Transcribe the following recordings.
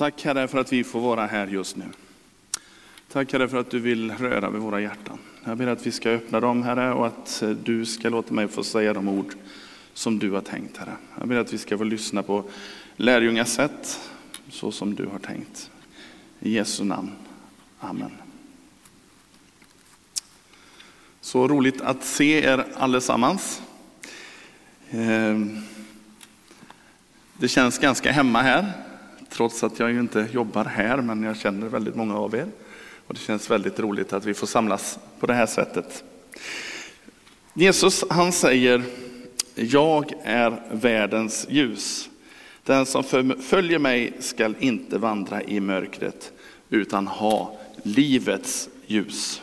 Tack Herre för att vi får vara här just nu. Tack Herre för att du vill röra vid våra hjärtan. Jag ber att vi ska öppna dem Herre och att eh, du ska låta mig få säga de ord som du har tänkt Herre. Jag ber att vi ska få lyssna på lärjungasätt så som du har tänkt. I Jesu namn. Amen. Så roligt att se er allesammans. Ehm, det känns ganska hemma här, trots att jag ju inte jobbar här, men jag känner väldigt många av er. Och det känns väldigt roligt att vi får samlas på det här sättet. Jesus han säger, jag är världens ljus. Den som följer mig skall inte vandra i mörkret, utan ha livets ljus.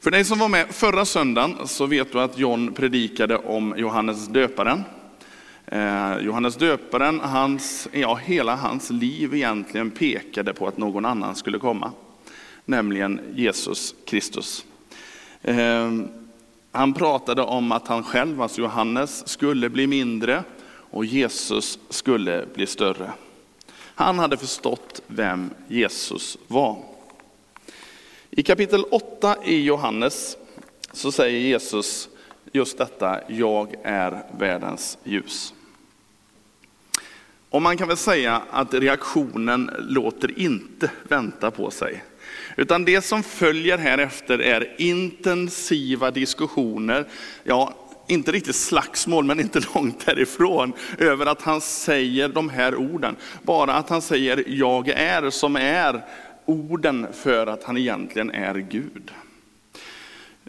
För dig som var med förra söndagen så vet du att John predikade om Johannes döparen. Eh, Johannes döparen, hans, ja, hela hans liv egentligen pekade på att någon annan skulle komma, nämligen Jesus Kristus. Eh, han pratade om att han själv, alltså Johannes, skulle bli mindre och Jesus skulle bli större. Han hade förstått vem Jesus var. I kapitel 8 i Johannes så säger Jesus just detta, jag är världens ljus. Och man kan väl säga att reaktionen låter inte vänta på sig. Utan det som följer här efter är intensiva diskussioner, ja, inte riktigt slagsmål, men inte långt därifrån, över att han säger de här orden. Bara att han säger jag är, som är orden för att han egentligen är Gud.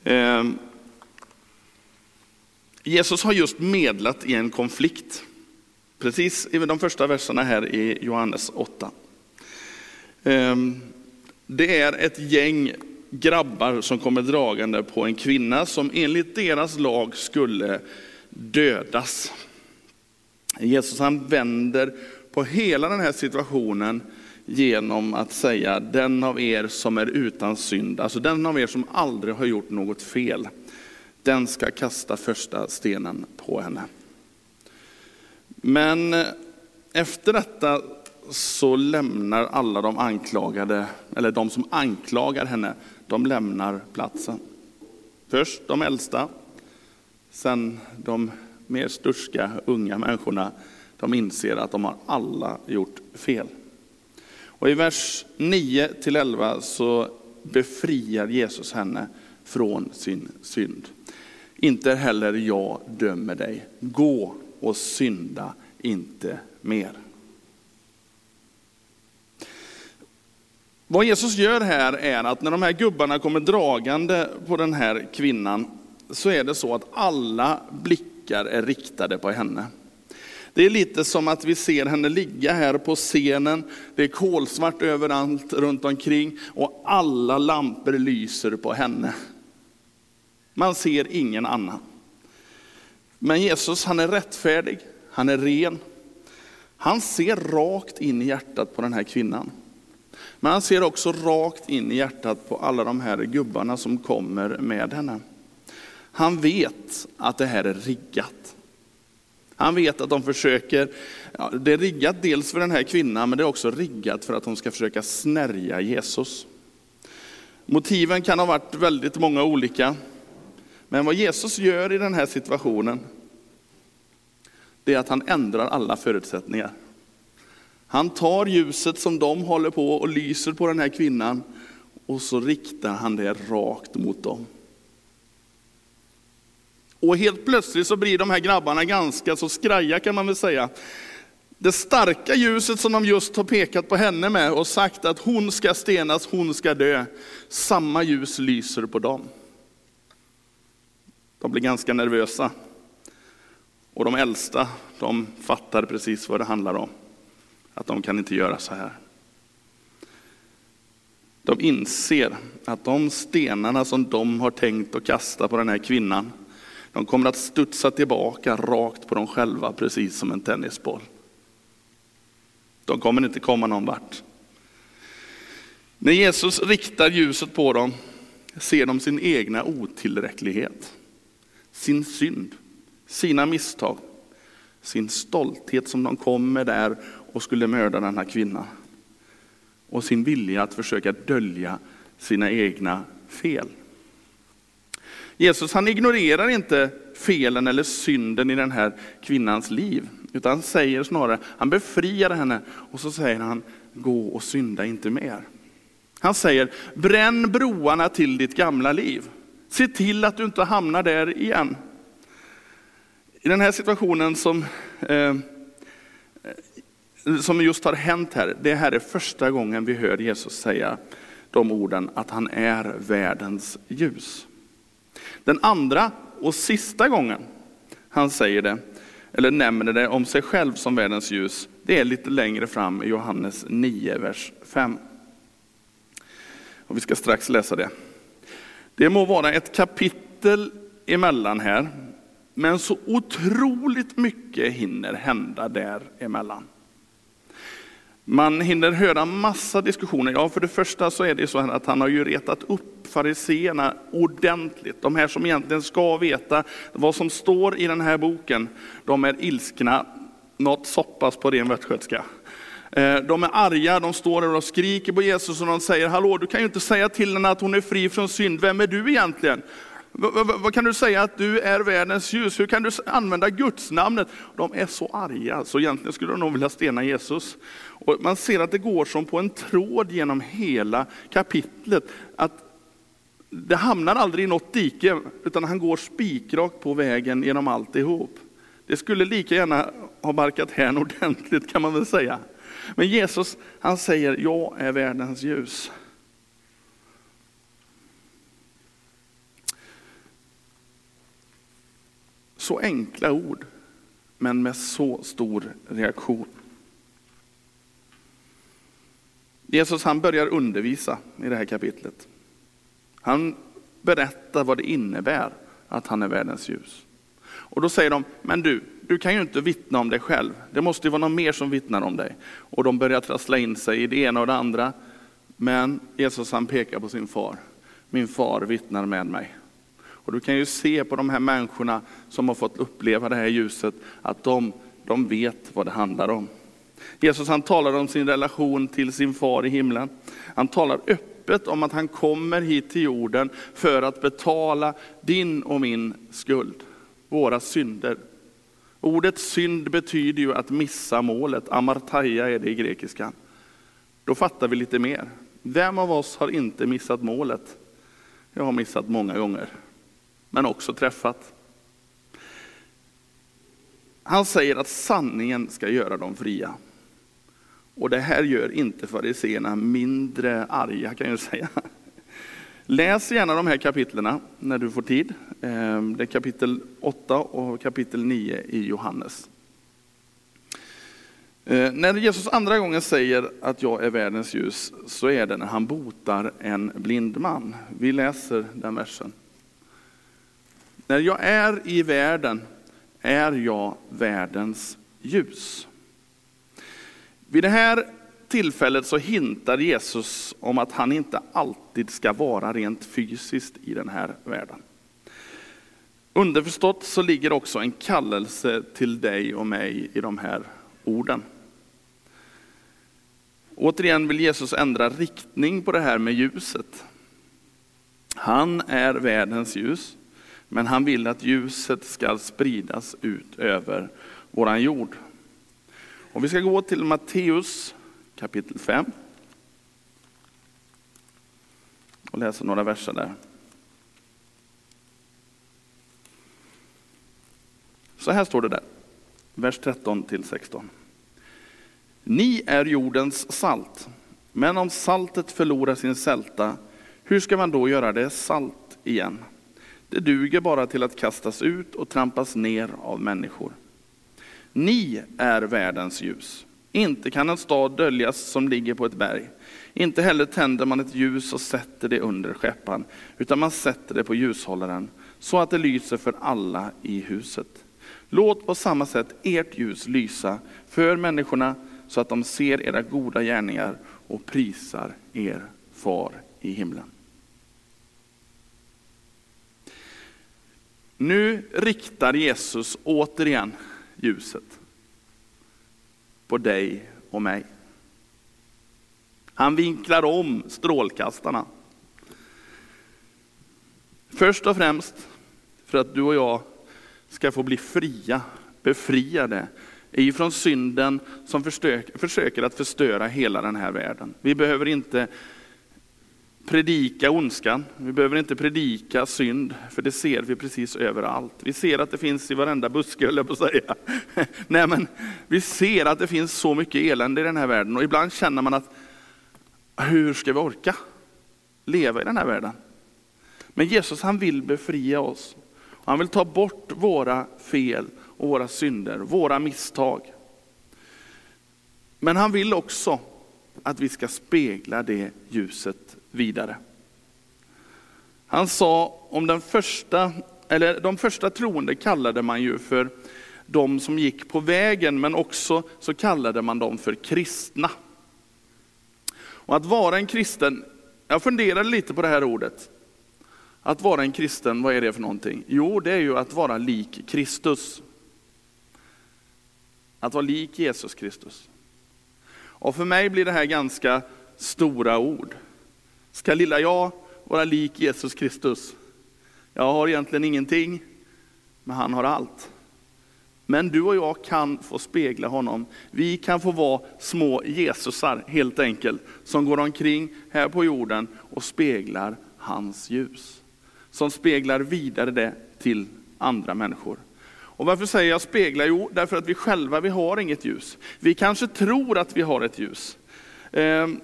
Eh, Jesus har just medlat i en konflikt. Precis i de första verserna här i Johannes 8. Ehm, det är ett gäng grabbar som kommer dragande på en kvinna som enligt deras lag skulle dödas. Jesus han vänder på hela den här situationen genom att säga den av er som är utan synd, alltså den av er som aldrig har gjort något fel, den ska kasta första stenen på henne. Men eh, efter detta så lämnar alla de anklagade, eller de som anklagar henne, de lämnar platsen. Först de äldsta, sen de mer sturska unga människorna, de inser att de har alla gjort fel. Och i vers 9-11 så befriar Jesus henne från sin synd. Inte heller jag dömer dig. Gå och synda inte mer. Vad Jesus gör här är att när de här gubbarna kommer dragande på den här kvinnan så är det så att alla blickar är riktade på henne. Det är lite som att vi ser henne ligga här på scenen. Det är kolsvart överallt runt omkring och alla lampor lyser på henne. Man ser ingen annan. Men Jesus han är rättfärdig, han är ren. Han ser rakt in i hjärtat på den här kvinnan. Men han ser också rakt in i hjärtat på alla de här gubbarna som kommer med henne. Han vet att det här är riggat. Han vet att de försöker, ja, det är riggat dels för den här kvinnan, men det är också riggat för att de ska försöka snärja Jesus. Motiven kan ha varit väldigt många olika. Men vad Jesus gör i den här situationen, det är att han ändrar alla förutsättningar. Han tar ljuset som de håller på och lyser på den här kvinnan och så riktar han det rakt mot dem. Och helt plötsligt så blir de här grabbarna ganska så skraja kan man väl säga. Det starka ljuset som de just har pekat på henne med och sagt att hon ska stenas, hon ska dö. Samma ljus lyser på dem. De blir ganska nervösa. Och de äldsta, de fattar precis vad det handlar om. Att de kan inte göra så här. De inser att de stenarna som de har tänkt att kasta på den här kvinnan, de kommer att studsa tillbaka rakt på dem själva, precis som en tennisboll. De kommer inte komma någon vart. När Jesus riktar ljuset på dem ser de sin egna otillräcklighet, sin synd, sina misstag, sin stolthet som de kom med där och skulle mörda den här kvinnan. Och sin vilja att försöka dölja sina egna fel. Jesus han ignorerar inte felen eller synden i den här kvinnans liv. Utan han säger snarare, han befriar henne och så säger han, gå och synda inte mer. Han säger, bränn broarna till ditt gamla liv. Se till att du inte hamnar där igen. I den här situationen som, eh, som just har hänt här, det här är första gången vi hör Jesus säga de orden att han är världens ljus. Den andra och sista gången han säger det, eller nämner det om sig själv som världens ljus, det är lite längre fram i Johannes 9, vers 5. Och vi ska strax läsa det. Det må vara ett kapitel emellan här, men så otroligt mycket hinner hända däremellan. Man hinner höra massa diskussioner. Ja, för det första så är det så här att han har ju retat upp fariseerna ordentligt. De här som egentligen ska veta vad som står i den här boken, de är ilskna, något soppas på ren västgötska. Eh, de är arga, de står där och skriker på Jesus och de säger, hallå du kan ju inte säga till henne att hon är fri från synd, vem är du egentligen? Vad kan du säga att du är världens ljus? Hur kan du använda Guds namnet? De är så arga, så egentligen skulle de nog vilja stena Jesus. Och man ser att det går som på en tråd genom hela kapitlet. Att det hamnar aldrig i något dike, utan han går spikrakt på vägen genom alltihop. Det skulle lika gärna ha barkat hän ordentligt kan man väl säga. Men Jesus han säger, jag är världens ljus. Så enkla ord, men med så stor reaktion. Jesus han börjar undervisa i det här kapitlet. Han berättar vad det innebär att han är världens ljus. Och då säger de, men du, du kan ju inte vittna om dig själv. Det måste ju vara någon mer som vittnar om dig. Och de börjar trassla in sig i det ena och det andra. Men Jesus han pekar på sin far. Min far vittnar med mig. Och du kan ju se på de här människorna som har fått uppleva det här ljuset, att de, de vet vad det handlar om. Jesus han talar om sin relation till sin far i himlen. Han talar öppet om att han kommer hit till jorden för att betala din och min skuld, våra synder. Ordet synd betyder ju att missa målet, amartaia är det i grekiskan. Då fattar vi lite mer. Vem av oss har inte missat målet? Jag har missat många gånger, men också träffat. Han säger att sanningen ska göra dem fria. Och det här gör inte fariseerna mindre arga kan jag säga. Läs gärna de här kapitlerna när du får tid. Ehm, det är kapitel 8 och kapitel 9 i Johannes. Ehm, när Jesus andra gången säger att jag är världens ljus så är det när han botar en blind man. Vi läser den versen. När jag är i världen är jag världens ljus. Vid det här tillfället så hintar Jesus om att han inte alltid ska vara rent fysiskt i den här världen. Underförstått så ligger också en kallelse till dig och mig i de här orden. Återigen vill Jesus ändra riktning på det här med ljuset. Han är världens ljus, men han vill att ljuset ska spridas ut över våran jord. Och vi ska gå till Matteus kapitel 5. Och läser några verser där. Så här står det där, vers 13 till 16. Ni är jordens salt, men om saltet förlorar sin sälta, hur ska man då göra det salt igen? Det duger bara till att kastas ut och trampas ner av människor. Ni är världens ljus. Inte kan en stad döljas som ligger på ett berg. Inte heller tänder man ett ljus och sätter det under skeppan, utan man sätter det på ljushållaren så att det lyser för alla i huset. Låt på samma sätt ert ljus lysa för människorna så att de ser era goda gärningar och prisar er far i himlen. Nu riktar Jesus återigen ljuset på dig och mig. Han vinklar om strålkastarna. Först och främst för att du och jag ska få bli fria, befriade ifrån synden som försöker att förstöra hela den här världen. Vi behöver inte predika ondskan, vi behöver inte predika synd, för det ser vi precis överallt. Vi ser att det finns i varenda buske, höll jag på att säga. Nej, men vi ser att det finns så mycket elände i den här världen och ibland känner man att hur ska vi orka leva i den här världen? Men Jesus han vill befria oss. Han vill ta bort våra fel och våra synder, våra misstag. Men han vill också att vi ska spegla det ljuset vidare. Han sa om den första, eller de första troende kallade man ju för de som gick på vägen, men också så kallade man dem för kristna. Och att vara en kristen, jag funderade lite på det här ordet. Att vara en kristen, vad är det för någonting? Jo, det är ju att vara lik Kristus. Att vara lik Jesus Kristus. Och för mig blir det här ganska stora ord. Ska lilla jag vara lik Jesus Kristus? Jag har egentligen ingenting, men han har allt. Men du och jag kan få spegla honom. Vi kan få vara små Jesusar helt enkelt, som går omkring här på jorden och speglar hans ljus. Som speglar vidare det till andra människor. Och varför säger jag spegla? Jo, därför att vi själva, vi har inget ljus. Vi kanske tror att vi har ett ljus. Ehm,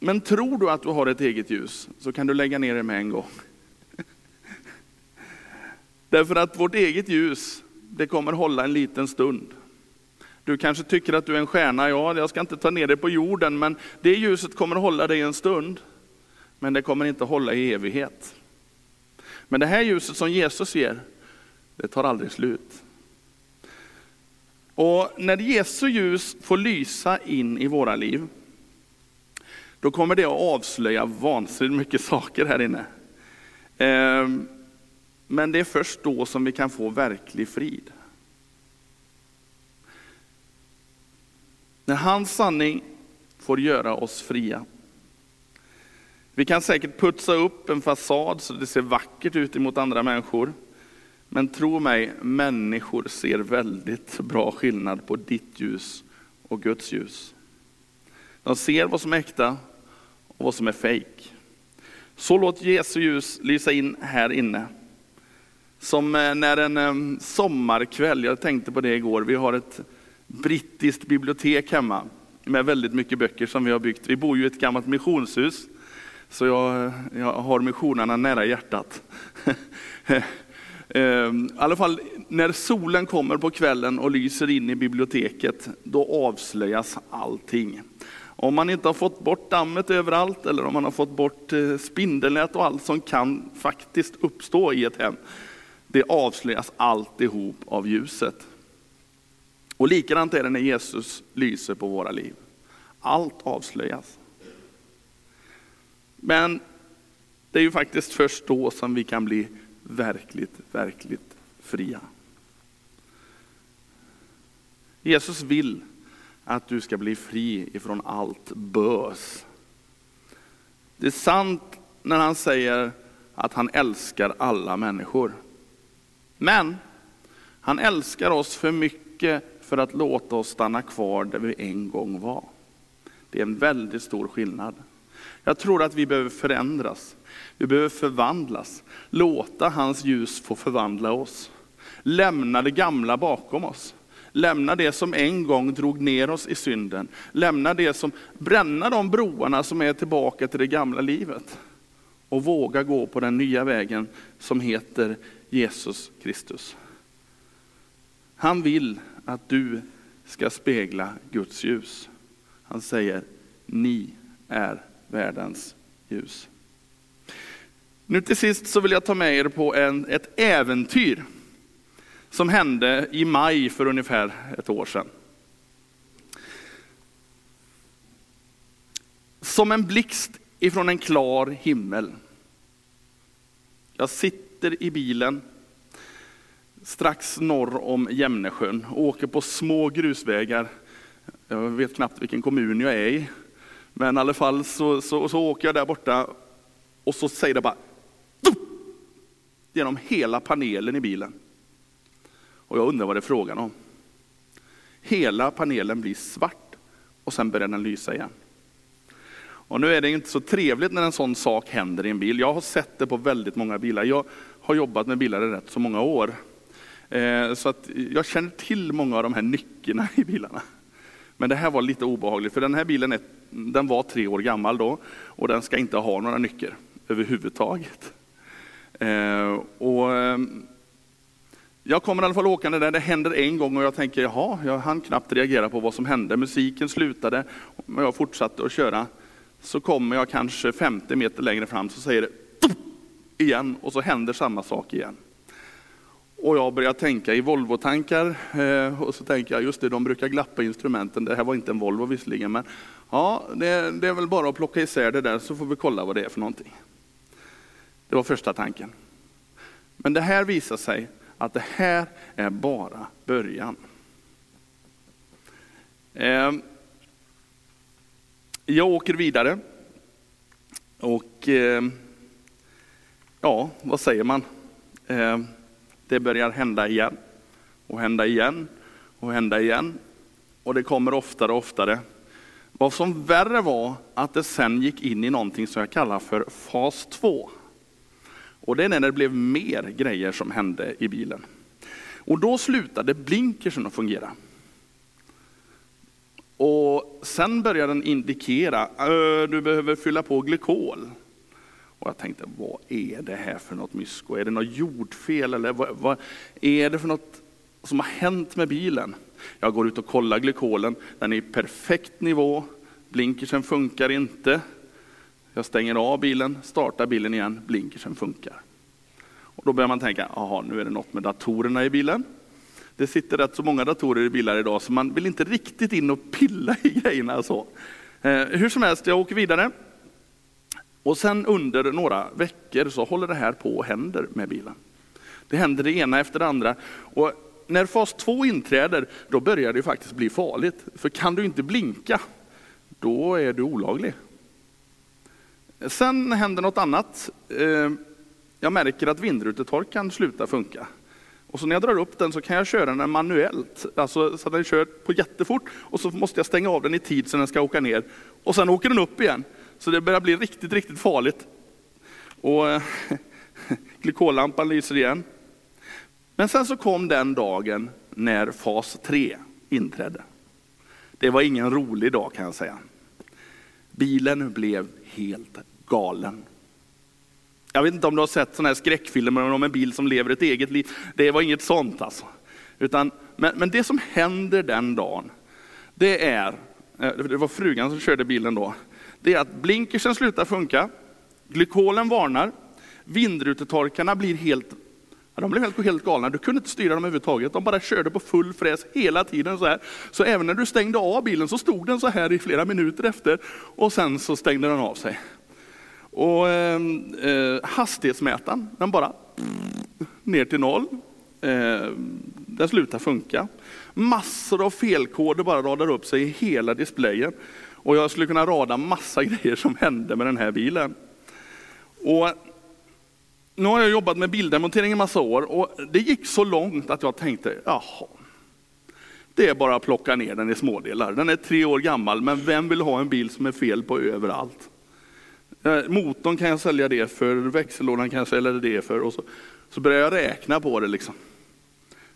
men tror du att du har ett eget ljus så kan du lägga ner det med en gång. Därför att vårt eget ljus, det kommer hålla en liten stund. Du kanske tycker att du är en stjärna, ja jag ska inte ta ner det på jorden, men det ljuset kommer hålla dig en stund. Men det kommer inte hålla i evighet. Men det här ljuset som Jesus ger, det tar aldrig slut. Och när Jesu ljus får lysa in i våra liv, då kommer det att avslöja vansinnigt mycket saker här inne. Ehm, men det är först då som vi kan få verklig frid. När hans sanning får göra oss fria. Vi kan säkert putsa upp en fasad så det ser vackert ut emot andra människor. Men tro mig, människor ser väldigt bra skillnad på ditt ljus och Guds ljus. De ser vad som är äkta och vad som är fejk. Så låt Jesu ljus lysa in här inne. Som eh, när en eh, sommarkväll, jag tänkte på det igår, vi har ett brittiskt bibliotek hemma med väldigt mycket böcker som vi har byggt. Vi bor ju i ett gammalt missionshus, så jag, jag har missionerna nära hjärtat. Ehm, I alla fall när solen kommer på kvällen och lyser in i biblioteket, då avslöjas allting. Om man inte har fått bort dammet överallt eller om man har fått bort eh, spindelnät och allt som kan faktiskt uppstå i ett hem, det avslöjas alltihop av ljuset. Och likadant är det när Jesus lyser på våra liv. Allt avslöjas. Men det är ju faktiskt först då som vi kan bli verkligt, verkligt fria. Jesus vill att du ska bli fri ifrån allt bös. Det är sant när han säger att han älskar alla människor. Men han älskar oss för mycket för att låta oss stanna kvar där vi en gång var. Det är en väldigt stor skillnad. Jag tror att vi behöver förändras. Vi behöver förvandlas. Låta hans ljus få förvandla oss. Lämna det gamla bakom oss. Lämna det som en gång drog ner oss i synden. Lämna det som, bränna de broarna som är tillbaka till det gamla livet. Och våga gå på den nya vägen som heter Jesus Kristus. Han vill att du ska spegla Guds ljus. Han säger, ni är världens ljus. Nu till sist så vill jag ta med er på en, ett äventyr som hände i maj för ungefär ett år sedan. Som en blixt ifrån en klar himmel. Jag sitter i bilen strax norr om Jämnesjön och åker på små grusvägar Jag vet knappt vilken kommun jag är i. Men i alla fall så, så, så åker jag där borta och så säger det bara genom hela panelen i bilen. Och jag undrar vad det är frågan om. Hela panelen blir svart och sen börjar den lysa igen. Och nu är det inte så trevligt när en sån sak händer i en bil. Jag har sett det på väldigt många bilar. Jag har jobbat med bilar i rätt så många år. Eh, så att jag känner till många av de här nyckerna i bilarna. Men det här var lite obehagligt, för den här bilen är, den var tre år gammal då och den ska inte ha några nycker överhuvudtaget. Eh, och ehm, jag kommer i alla fall åkande där, det händer en gång och jag tänker, jaha, jag hann knappt reagera på vad som hände. Musiken slutade, men jag fortsatte att köra. Så kommer jag kanske 50 meter längre fram, så säger det igen och så händer samma sak igen. Och jag börjar tänka i Volvo-tankar eh, och så tänker jag, just det, de brukar glappa instrumenten. Det här var inte en Volvo visserligen, men ja, det, det är väl bara att plocka isär det där så får vi kolla vad det är för någonting. Det var första tanken. Men det här visar sig att det här är bara början. Ehm, jag åker vidare och ehm, ja, vad säger man? Ehm, det börjar hända igen och hända igen och hända igen. Och det kommer oftare och oftare. Vad som värre var att det sen gick in i någonting som jag kallar för fas 2. Och det är när det blev mer grejer som hände i bilen. Och då slutade blinkersen att fungera. Och sen började den indikera, du behöver fylla på glykol. Och jag tänkte, vad är det här för något mysko? Är det något jordfel eller vad, vad, är det för något som har hänt med bilen? Jag går ut och kollar glykolen, den är i perfekt nivå, blinkersen funkar inte. Jag stänger av bilen, startar bilen igen, blinkersen funkar. Och då börjar man tänka, jaha, nu är det något med datorerna i bilen. Det sitter rätt så många datorer i bilar idag, så man vill inte riktigt in och pilla i grejerna. Så. Eh, hur som helst, jag åker vidare. Och sen under några veckor så håller det här på och händer med bilen. Det händer det ena efter det andra. Och när fas 2 inträder, då börjar det faktiskt bli farligt. För kan du inte blinka, då är du olaglig. Sen händer något annat. Eh, jag märker att vindrutetorkaren slutar funka. Och så när jag drar upp den så kan jag köra den manuellt, alltså så att den kör på jättefort och så måste jag stänga av den i tid så den ska åka ner. Och sen åker den upp igen. Så det börjar bli riktigt, riktigt farligt. Och eh, glykollampan lyser igen. Men sen så kom den dagen när fas 3 inträdde. Det var ingen rolig dag kan jag säga. Bilen blev helt galen. Jag vet inte om du har sett sådana här skräckfilmer om en bil som lever ett eget liv. Det var inget sånt alltså. Utan, men, men det som händer den dagen, det är, eh, det var frugan som körde bilen då, det är att blinkersen slutar funka, glykolen varnar, vindrutetorkarna blir helt de blev helt, helt galna, du kunde inte styra dem överhuvudtaget. De bara körde på full fräs hela tiden. Så, här. så även när du stängde av bilen så stod den så här i flera minuter efter och sen så stängde den av sig. Och ehm, eh, hastighetsmätaren, den bara ner till noll. Eh, den slutar funka. Massor av felkoder bara radar upp sig i hela displayen. Och jag skulle kunna rada massa grejer som hände med den här bilen. Och nu har jag jobbat med bildemontering i massa år och det gick så långt att jag tänkte, jaha, det är bara att plocka ner den i smådelar. Den är tre år gammal, men vem vill ha en bil som är fel på överallt? Eh, motorn kan jag sälja det för, växellådan kan jag sälja det för. Och så, så börjar jag räkna på det. liksom.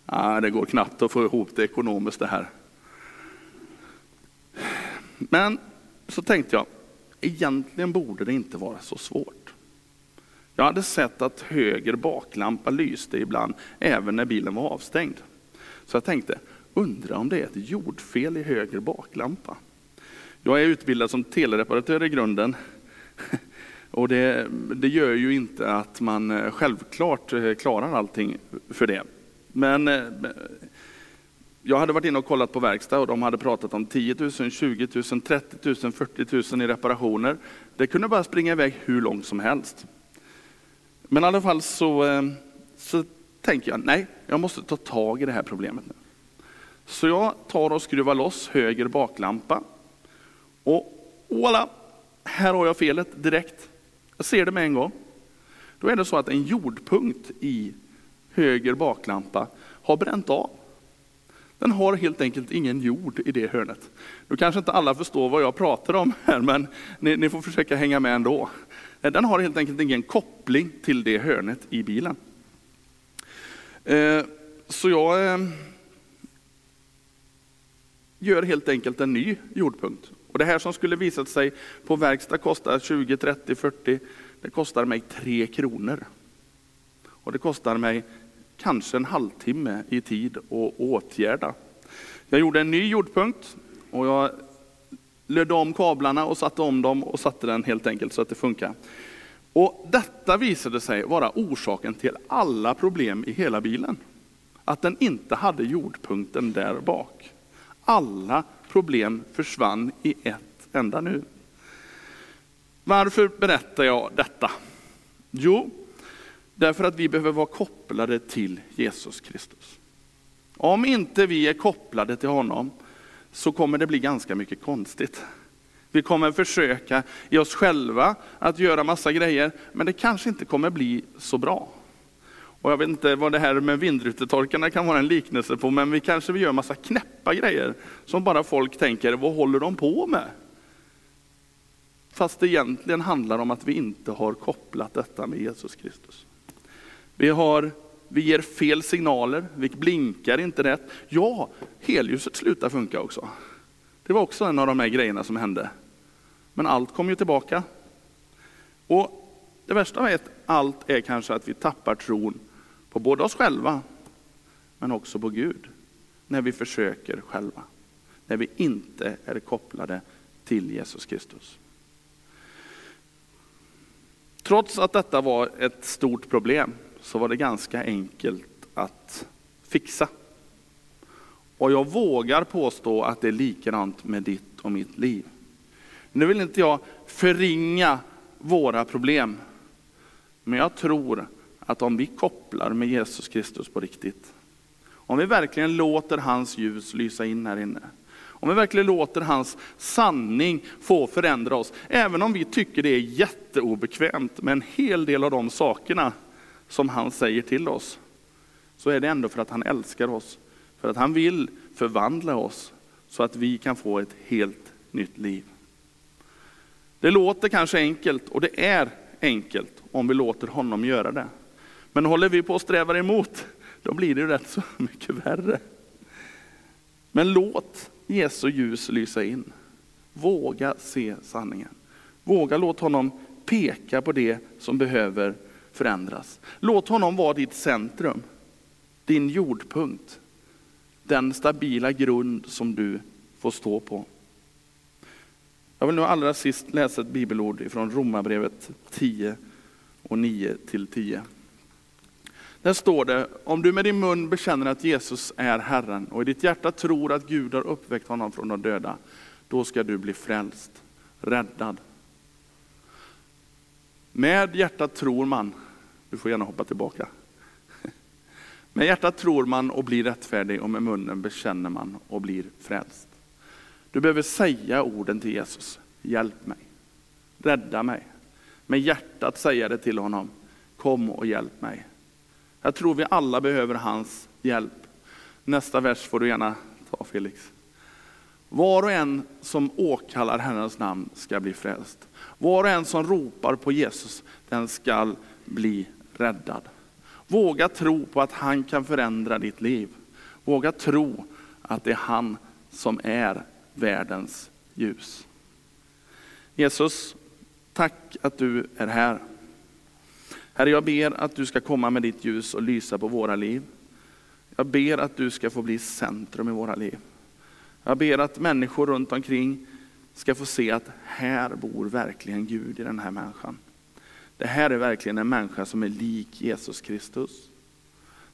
Ah, det går knappt att få ihop det ekonomiskt det här. Men så tänkte jag, egentligen borde det inte vara så svårt. Jag hade sett att höger baklampa lyste ibland, även när bilen var avstängd. Så jag tänkte, undra om det är ett jordfel i höger baklampa. Jag är utbildad som telereparatör i grunden. Och det, det gör ju inte att man eh, självklart eh, klarar allting för det. Men eh, jag hade varit inne och kollat på verkstad och de hade pratat om 10 000, 20 000, 30 000, 40 000 i reparationer. Det kunde bara springa iväg hur långt som helst. Men i alla fall så, eh, så tänker jag, nej, jag måste ta tag i det här problemet nu. Så jag tar och skruvar loss höger baklampa. Och voilà, här har jag felet direkt. Jag ser det med en gång. Då är det så att en jordpunkt i höger baklampa har bränt av. Den har helt enkelt ingen jord i det hörnet. Nu kanske inte alla förstår vad jag pratar om här, men ni, ni får försöka hänga med ändå. Eh, den har helt enkelt ingen koppling till det hörnet i bilen. Eh, så jag eh, gör helt enkelt en ny jordpunkt. Och det här som skulle visat sig på verkstad kostar 20, 30, 40, det kostar mig 3 kronor. Och det kostar mig kanske en halvtimme i tid att åtgärda. Jag gjorde en ny jordpunkt och jag lödde om kablarna och satte om dem och satte den helt enkelt så att det funkar. Och detta visade sig vara orsaken till alla problem i hela bilen. Att den inte hade jordpunkten där bak. Alla problem försvann i ett enda nu. Varför berättar jag detta? Jo, därför att vi behöver vara kopplade till Jesus Kristus. Om inte vi är kopplade till honom så kommer det bli ganska mycket konstigt. Vi kommer försöka i oss själva att göra massa grejer, men det kanske inte kommer bli så bra. Och jag vet inte vad det här med vindrutetorkarna kan vara en liknelse på, men vi kanske vi gör massa knäppa grejer som bara folk tänker, vad håller de på med? Fast det egentligen handlar om att vi inte har kopplat detta med Jesus Kristus. Vi, har, vi ger fel signaler, vi blinkar inte rätt. Ja, helljuset slutar funka också. Det var också en av de här grejerna som hände. Men allt kom ju tillbaka. Och det värsta av allt är kanske att vi tappar tron på både oss själva, men också på Gud. När vi försöker själva. När vi inte är kopplade till Jesus Kristus. Trots att detta var ett stort problem så var det ganska enkelt att fixa. Och jag vågar påstå att det är likadant med ditt och mitt liv. Nu vill inte jag förringa våra problem. Men jag tror att om vi kopplar med Jesus Kristus på riktigt, om vi verkligen låter hans ljus lysa in här inne, om vi verkligen låter hans sanning få förändra oss, även om vi tycker det är jätteobekvämt med en hel del av de sakerna som han säger till oss, så är det ändå för att han älskar oss, för att han vill förvandla oss så att vi kan få ett helt nytt liv. Det låter kanske enkelt och det är enkelt om vi låter honom göra det. Men håller vi på att sträva emot, då blir det rätt så mycket värre. Men låt Jesu ljus lysa in. Våga se sanningen. Våga låta honom peka på det som behöver förändras. Låt honom vara ditt centrum, din jordpunkt, den stabila grund som du får stå på. Jag vill nu allra sist läsa ett bibelord från Romarbrevet 10 och 9 till 10. Där står det, om du med din mun bekänner att Jesus är Herren och i ditt hjärta tror att Gud har uppväckt honom från de döda, då ska du bli frälst, räddad. Med hjärtat tror man, du får gärna hoppa tillbaka. Med hjärtat tror man och blir rättfärdig och med munnen bekänner man och blir frälst. Du behöver säga orden till Jesus. Hjälp mig. Rädda mig. Med hjärtat säga det till honom. Kom och hjälp mig. Jag tror vi alla behöver hans hjälp. Nästa vers får du gärna ta Felix. Var och en som åkallar Herrens namn ska bli frälst. Var och en som ropar på Jesus, den ska bli räddad. Våga tro på att han kan förändra ditt liv. Våga tro att det är han som är världens ljus. Jesus, tack att du är här. Herre, jag ber att du ska komma med ditt ljus och lysa på våra liv. Jag ber att du ska få bli centrum i våra liv. Jag ber att människor runt omkring ska få se att här bor verkligen Gud i den här människan. Det här är verkligen en människa som är lik Jesus Kristus.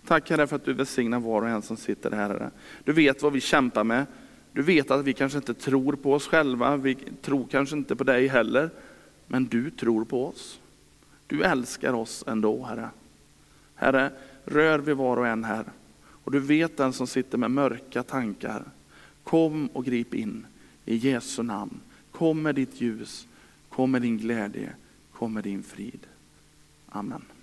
Tack Herre för att du välsignar var och en som sitter här. Herre. Du vet vad vi kämpar med. Du vet att vi kanske inte tror på oss själva, vi tror kanske inte på dig heller. Men du tror på oss. Du älskar oss ändå Herre. Herre, rör vi var och en här. Och du vet den som sitter med mörka tankar. Kom och grip in i Jesu namn. Kom med ditt ljus, kom med din glädje, kommer din frid. Amen.